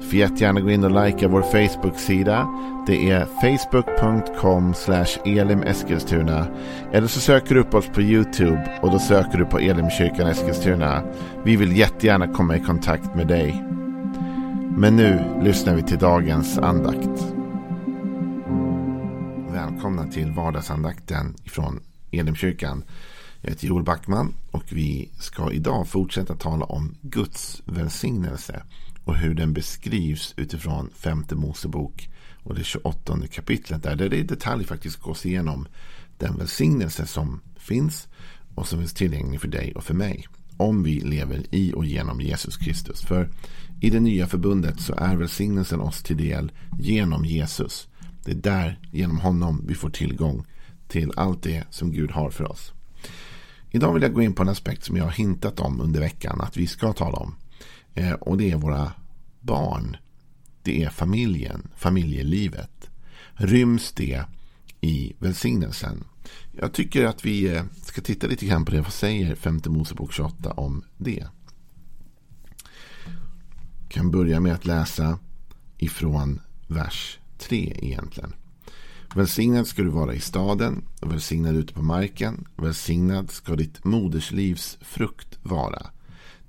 Du får jättegärna gå in och likea vår Facebook-sida. Det är facebook.com elimeskilstuna. Eller så söker du upp oss på YouTube och då söker du på Elimkyrkan Eskilstuna. Vi vill jättegärna komma i kontakt med dig. Men nu lyssnar vi till dagens andakt. Välkomna till vardagsandakten från Elimkyrkan. Jag heter Joel Backman och vi ska idag fortsätta tala om Guds välsignelse och hur den beskrivs utifrån femte Mosebok och det 28 kapitlet där, där det i detalj faktiskt gås igenom den välsignelse som finns och som finns tillgänglig för dig och för mig om vi lever i och genom Jesus Kristus. För i det nya förbundet så är välsignelsen oss till del genom Jesus. Det är där, genom honom, vi får tillgång till allt det som Gud har för oss. Idag vill jag gå in på en aspekt som jag har hintat om under veckan att vi ska tala om. Eh, och det är våra barn. Det är familjen, familjelivet. Ryms det i välsignelsen? Jag tycker att vi eh, ska titta lite grann på det. Vad säger femte Mosebok 28 om det? Jag kan börja med att läsa ifrån vers 3 egentligen. Välsignad ska du vara i staden och välsignad ute på marken. Välsignad ska ditt moderslivs frukt vara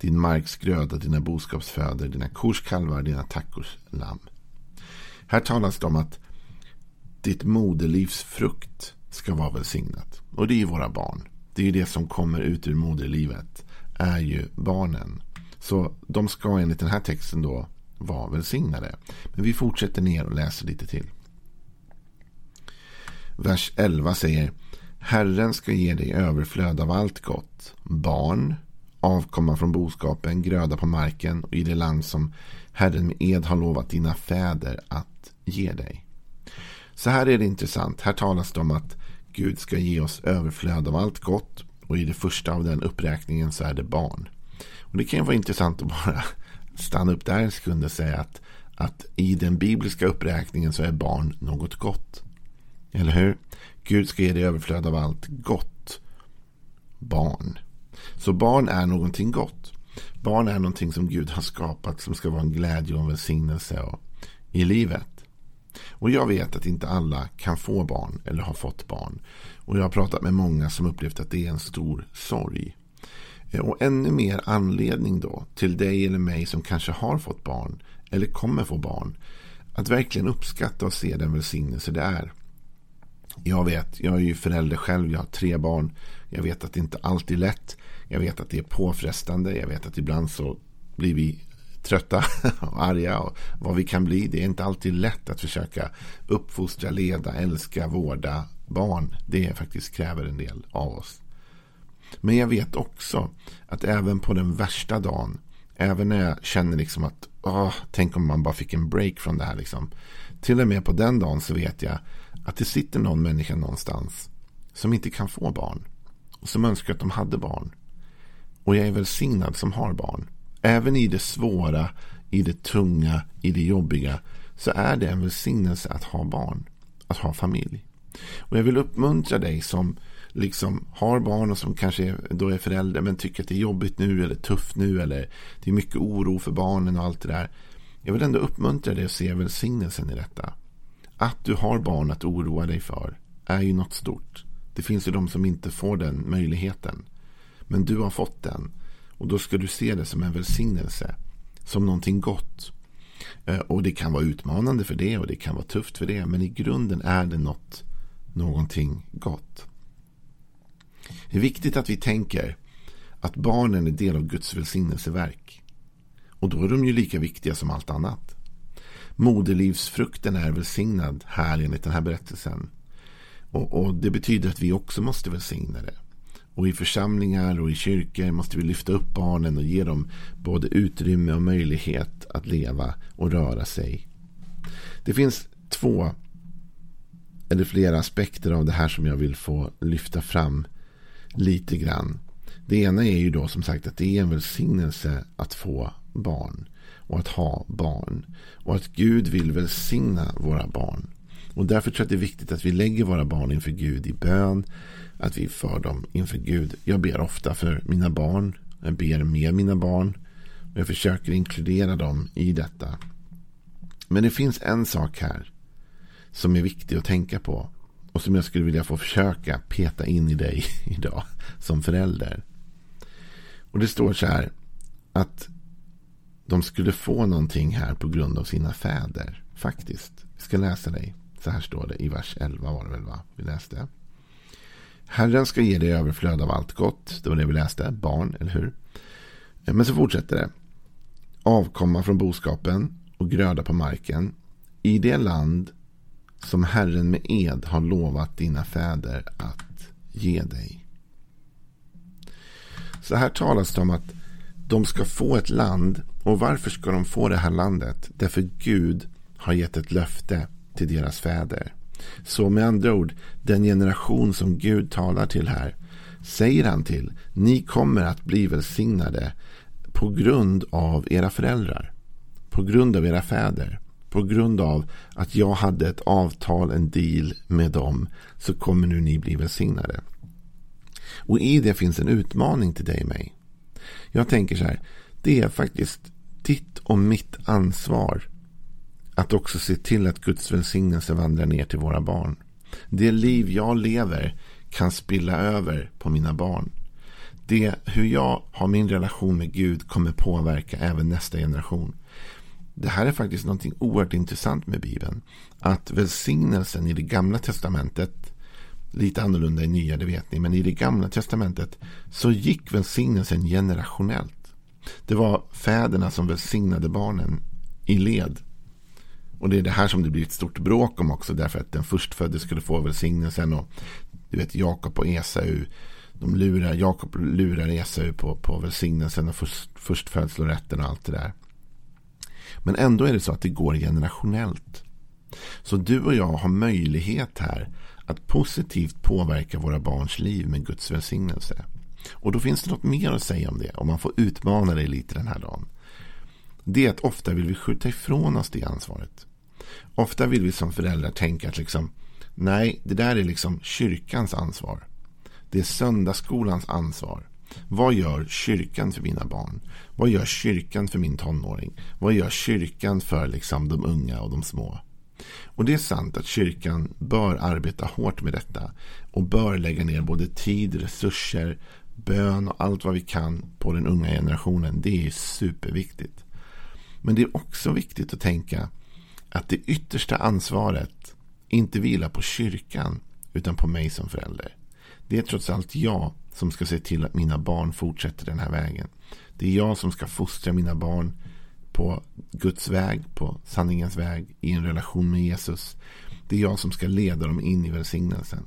din marks gröda, dina boskapsföder, dina korskalvar, dina tackors lamm. Här talas det om att ditt moderlivs frukt ska vara välsignat. Och det är ju våra barn. Det är ju det som kommer ut ur moderlivet. Är ju barnen. Så de ska enligt den här texten då vara välsignade. Men vi fortsätter ner och läser lite till. Vers 11 säger Herren ska ge dig överflöd av allt gott. Barn, avkomma från boskapen, gröda på marken och i det land som Herren med ed har lovat dina fäder att ge dig. Så här är det intressant. Här talas det om att Gud ska ge oss överflöd av allt gott och i det första av den uppräkningen så är det barn. Och Det kan ju vara intressant att bara stanna upp där en sekund och säga att, att i den bibliska uppräkningen så är barn något gott. Eller hur? Gud ska ge dig överflöd av allt gott. Barn. Så barn är någonting gott. Barn är någonting som Gud har skapat som ska vara en glädje och en välsignelse i livet. Och jag vet att inte alla kan få barn eller har fått barn. Och jag har pratat med många som upplevt att det är en stor sorg. Eh, och ännu mer anledning då till dig eller mig som kanske har fått barn eller kommer få barn. Att verkligen uppskatta och se den välsignelse det är. Jag vet, jag är ju förälder själv, jag har tre barn. Jag vet att det inte alltid är lätt. Jag vet att det är påfrestande. Jag vet att ibland så blir vi trötta och arga och vad vi kan bli. Det är inte alltid lätt att försöka uppfostra, leda, älska, vårda barn. Det faktiskt kräver en del av oss. Men jag vet också att även på den värsta dagen, även när jag känner liksom att åh, tänk om man bara fick en break från det här. Liksom. Till och med på den dagen så vet jag att det sitter någon människa någonstans som inte kan få barn. Och som önskar att de hade barn. Och jag är välsignad som har barn. Även i det svåra, i det tunga, i det jobbiga så är det en välsignelse att ha barn. Att ha familj. Och jag vill uppmuntra dig som liksom har barn och som kanske då är förälder men tycker att det är jobbigt nu eller tufft nu eller det är mycket oro för barnen och allt det där. Jag vill ändå uppmuntra dig att se välsignelsen i detta. Att du har barn att oroa dig för är ju något stort. Det finns ju de som inte får den möjligheten. Men du har fått den. Och då ska du se det som en välsignelse. Som någonting gott. Eh, och det kan vara utmanande för det och det kan vara tufft för det. Men i grunden är det något, någonting gott. Det är viktigt att vi tänker att barnen är del av Guds välsignelseverk. Och då är de ju lika viktiga som allt annat. Moderlivsfrukten är välsignad här enligt den här berättelsen. Och, och, det betyder att vi också måste välsigna det. Och i församlingar och i kyrkor måste vi lyfta upp barnen och ge dem både utrymme och möjlighet att leva och röra sig. Det finns två eller flera aspekter av det här som jag vill få lyfta fram lite grann. Det ena är ju då som sagt att det är en välsignelse att få barn och att ha barn. Och att Gud vill välsigna våra barn. Och därför tror jag att det är viktigt att vi lägger våra barn inför Gud i bön. Att vi för dem inför Gud. Jag ber ofta för mina barn. Jag ber med mina barn. Jag försöker inkludera dem i detta. Men det finns en sak här. Som är viktig att tänka på. Och som jag skulle vilja få försöka peta in i dig idag. Som förälder. Och det står så här. Att de skulle få någonting här på grund av sina fäder. Faktiskt. Vi ska läsa dig. Så här står det i vers 11 var det väl va? Vi läste. Herren ska ge dig överflöd av allt gott. Det var det vi läste. Barn, eller hur? Eh, men så fortsätter det. Avkomma från boskapen och gröda på marken. I det land som Herren med ed har lovat dina fäder att ge dig. Så här talas det om att de ska få ett land. Och varför ska de få det här landet? Därför Gud har gett ett löfte till deras fäder. Så med andra ord, den generation som Gud talar till här säger han till. Ni kommer att bli välsignade på grund av era föräldrar. På grund av era fäder. På grund av att jag hade ett avtal, en deal med dem. Så kommer nu ni bli välsignade. Och i det finns en utmaning till dig och mig. Jag tänker så här. Det är faktiskt ditt och mitt ansvar att också se till att Guds välsignelse vandrar ner till våra barn. Det liv jag lever kan spilla över på mina barn. Det hur jag har min relation med Gud kommer påverka även nästa generation. Det här är faktiskt något oerhört intressant med Bibeln. Att välsignelsen i det gamla testamentet, lite annorlunda i nya, det vet ni, men i det gamla testamentet så gick välsignelsen generationellt. Det var fäderna som välsignade barnen i led. Och det är det här som det blir ett stort bråk om också. Därför att den förstfödde skulle få välsignelsen. Och du vet Jakob och Esau. De lurar, Jakob lurar Esau på, på välsignelsen och först, förstfödslorätten och allt det där. Men ändå är det så att det går generationellt. Så du och jag har möjlighet här att positivt påverka våra barns liv med Guds välsignelse. Och då finns det något mer att säga om det. Om man får utmana dig lite den här dagen. Det är att ofta vill vi skjuta ifrån oss det ansvaret. Ofta vill vi som föräldrar tänka att liksom, nej, det där är liksom kyrkans ansvar. Det är söndagsskolans ansvar. Vad gör kyrkan för mina barn? Vad gör kyrkan för min tonåring? Vad gör kyrkan för liksom de unga och de små? Och det är sant att kyrkan bör arbeta hårt med detta och bör lägga ner både tid, resurser, bön och allt vad vi kan på den unga generationen. Det är superviktigt. Men det är också viktigt att tänka att det yttersta ansvaret inte vilar på kyrkan utan på mig som förälder. Det är trots allt jag som ska se till att mina barn fortsätter den här vägen. Det är jag som ska fostra mina barn på Guds väg, på sanningens väg, i en relation med Jesus. Det är jag som ska leda dem in i välsignelsen.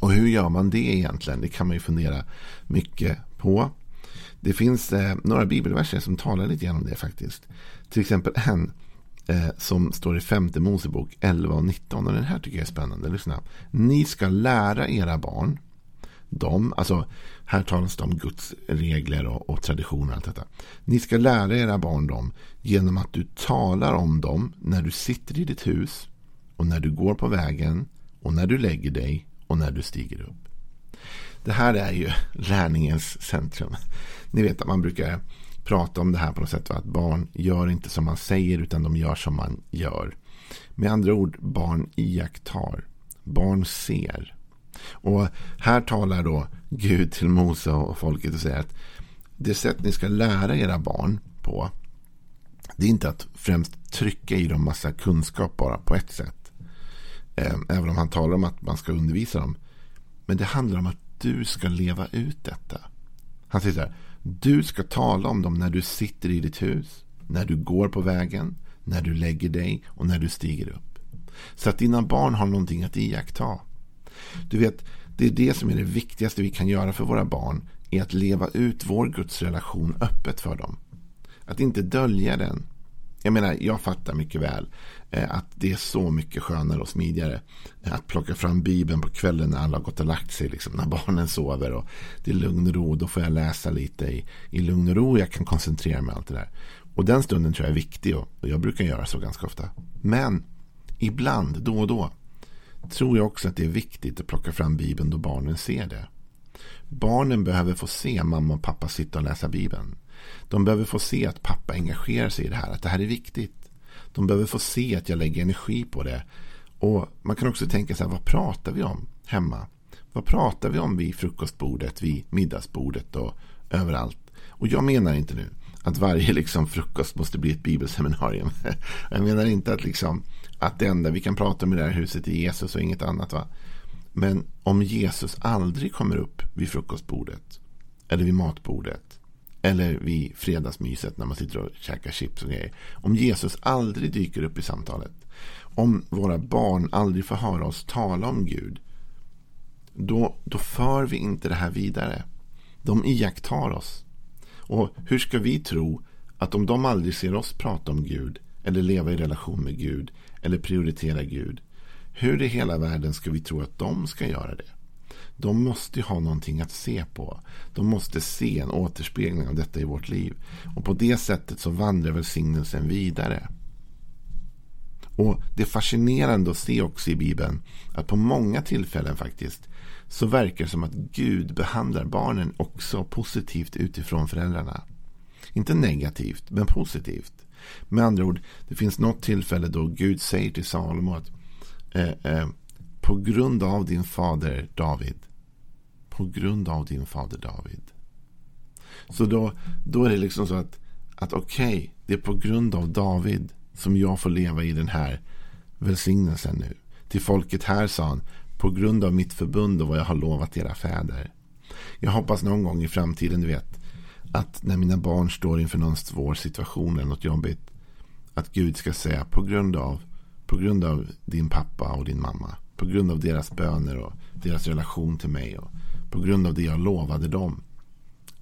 Och hur gör man det egentligen? Det kan man ju fundera mycket på. Det finns eh, några bibelverser som talar lite grann om det faktiskt. Till exempel en eh, som står i femte Mosebok 11 och 19. Och den här tycker jag är spännande. Lyssna. Ni ska lära era barn dem. Alltså, här talas det om Guds regler och, och traditioner och allt detta. Ni ska lära era barn dem genom att du talar om dem när du sitter i ditt hus och när du går på vägen och när du lägger dig och när du stiger upp. Det här är ju lärningens centrum. Ni vet att man brukar prata om det här på något sätt. Att barn gör inte som man säger utan de gör som man gör. Med andra ord, barn iakttar. Barn ser. Och här talar då Gud till Mose och folket och säger att det sätt ni ska lära era barn på det är inte att främst trycka i dem massa kunskap bara på ett sätt. Ehm, även om han talar om att man ska undervisa dem. Men det handlar om att du ska leva ut detta. Han säger så här. Du ska tala om dem när du sitter i ditt hus. När du går på vägen. När du lägger dig och när du stiger upp. Så att dina barn har någonting att iaktta. Du vet, det är det som är det viktigaste vi kan göra för våra barn. Är att leva ut vår gudsrelation öppet för dem. Att inte dölja den. Jag menar, jag fattar mycket väl eh, att det är så mycket skönare och smidigare eh, att plocka fram Bibeln på kvällen när alla har gått och lagt sig, liksom, när barnen sover och det är lugn och ro. Då får jag läsa lite i, i lugn och ro och jag kan koncentrera mig allt det där. Och den stunden tror jag är viktig och, och jag brukar göra så ganska ofta. Men ibland, då och då, tror jag också att det är viktigt att plocka fram Bibeln då barnen ser det. Barnen behöver få se mamma och pappa sitta och läsa Bibeln. De behöver få se att pappa engagerar sig i det här, att det här är viktigt. De behöver få se att jag lägger energi på det. Och man kan också tänka så här, vad pratar vi om hemma? Vad pratar vi om vid frukostbordet, vid middagsbordet och överallt? Och jag menar inte nu att varje liksom frukost måste bli ett bibelseminarium. Jag menar inte att, liksom, att det enda vi kan prata om i det här huset är Jesus och inget annat. Va? Men om Jesus aldrig kommer upp vid frukostbordet eller vid matbordet eller vid fredagsmyset när man sitter och käkar chips och grejer. Om Jesus aldrig dyker upp i samtalet. Om våra barn aldrig får höra oss tala om Gud. Då, då för vi inte det här vidare. De iakttar oss. Och hur ska vi tro att om de aldrig ser oss prata om Gud eller leva i relation med Gud eller prioritera Gud. Hur i hela världen ska vi tro att de ska göra det? De måste ha någonting att se på. De måste se en återspegling av detta i vårt liv. Och på det sättet så vandrar välsignelsen vidare. Och Det är fascinerande att se också i Bibeln att på många tillfällen faktiskt så verkar det som att Gud behandlar barnen också positivt utifrån föräldrarna. Inte negativt, men positivt. Med andra ord, det finns något tillfälle då Gud säger till Salomo att eh, eh, på grund av din fader David. På grund av din fader David. Så då, då är det liksom så att, att okej, okay, det är på grund av David som jag får leva i den här välsignelsen nu. Till folket här sa han, på grund av mitt förbund och vad jag har lovat era fäder. Jag hoppas någon gång i framtiden, du vet, att när mina barn står inför någon svår situation eller något jobbigt, att Gud ska säga på grund av, på grund av din pappa och din mamma, på grund av deras böner och deras relation till mig och på grund av det jag lovade dem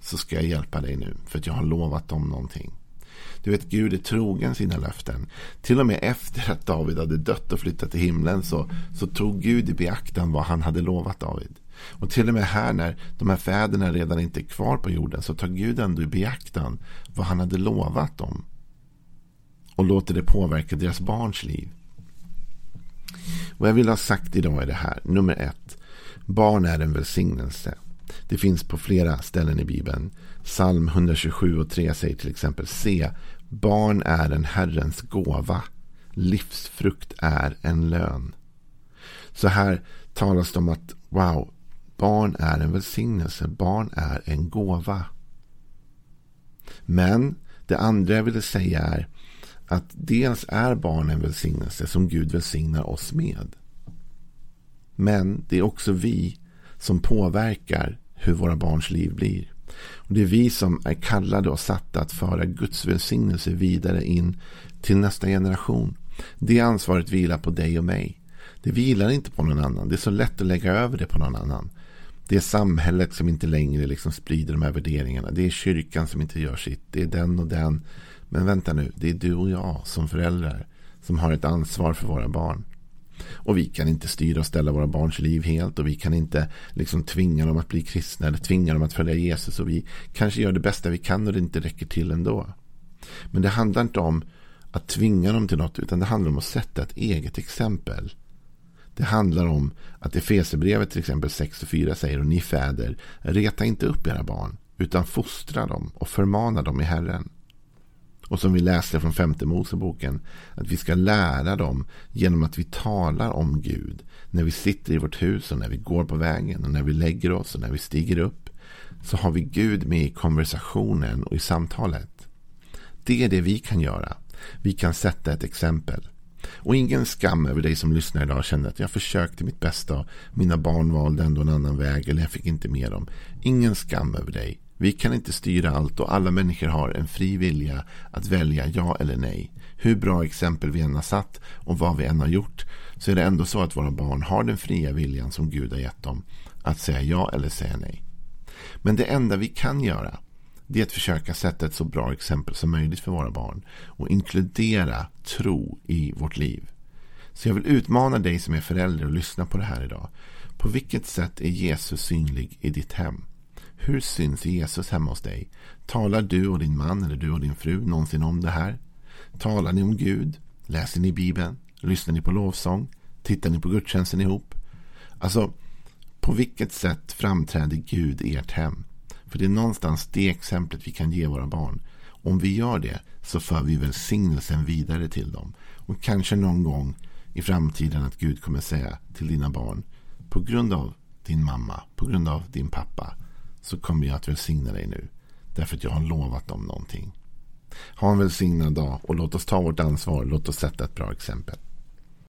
så ska jag hjälpa dig nu för att jag har lovat dem någonting. Du vet, Gud är trogen sina löften. Till och med efter att David hade dött och flyttat till himlen så, så tog Gud i beaktan vad han hade lovat David. Och till och med här när de här fäderna redan inte är kvar på jorden så tar Gud ändå i beaktan vad han hade lovat dem. Och låter det påverka deras barns liv. Vad jag vill ha sagt idag är det här. Nummer ett. Barn är en välsignelse. Det finns på flera ställen i Bibeln. Psalm 127 och 3 säger till exempel Se, barn är en Herrens gåva. Livsfrukt är en lön. Så här talas det om att wow, barn är en välsignelse. Barn är en gåva. Men det andra jag ville säga är att dels är barn en välsignelse som Gud välsignar oss med. Men det är också vi som påverkar hur våra barns liv blir. Och Det är vi som är kallade och satta att föra Guds välsignelse vidare in till nästa generation. Det ansvaret vilar på dig och mig. Det vilar inte på någon annan. Det är så lätt att lägga över det på någon annan. Det är samhället som inte längre liksom sprider de här värderingarna. Det är kyrkan som inte gör sitt. Det är den och den. Men vänta nu, det är du och jag som föräldrar som har ett ansvar för våra barn. Och vi kan inte styra och ställa våra barns liv helt och vi kan inte liksom tvinga dem att bli kristna eller tvinga dem att följa Jesus och vi kanske gör det bästa vi kan och det inte räcker till ändå. Men det handlar inte om att tvinga dem till något utan det handlar om att sätta ett eget exempel. Det handlar om att Efesierbrevet till exempel 6 och 4 säger och ni fäder reta inte upp era barn utan fostra dem och förmana dem i Herren. Och som vi läste från femte Moseboken. Att vi ska lära dem genom att vi talar om Gud. När vi sitter i vårt hus och när vi går på vägen och när vi lägger oss och när vi stiger upp. Så har vi Gud med i konversationen och i samtalet. Det är det vi kan göra. Vi kan sätta ett exempel. Och ingen skam över dig som lyssnar idag och känner att jag försökte mitt bästa mina barn valde ändå en annan väg eller jag fick inte med dem. Ingen skam över dig. Vi kan inte styra allt och alla människor har en fri vilja att välja ja eller nej. Hur bra exempel vi än har satt och vad vi än har gjort så är det ändå så att våra barn har den fria viljan som Gud har gett dem att säga ja eller säga nej. Men det enda vi kan göra Det är att försöka sätta ett så bra exempel som möjligt för våra barn. Och inkludera tro i vårt liv. Så jag vill utmana dig som är förälder och lyssna på det här idag. På vilket sätt är Jesus synlig i ditt hem? Hur syns Jesus hemma hos dig? Talar du och din man eller du och din fru någonsin om det här? Talar ni om Gud? Läser ni Bibeln? Lyssnar ni på lovsång? Tittar ni på gudstjänsten ihop? Alltså, på vilket sätt framträder Gud i ert hem? För det är någonstans det exemplet vi kan ge våra barn. Om vi gör det så för vi välsignelsen vidare till dem. Och kanske någon gång i framtiden att Gud kommer säga till dina barn. På grund av din mamma, på grund av din pappa. Så kommer jag att välsigna dig nu. Därför att jag har lovat dem någonting. Ha en välsignad dag och låt oss ta vårt ansvar. Låt oss sätta ett bra exempel.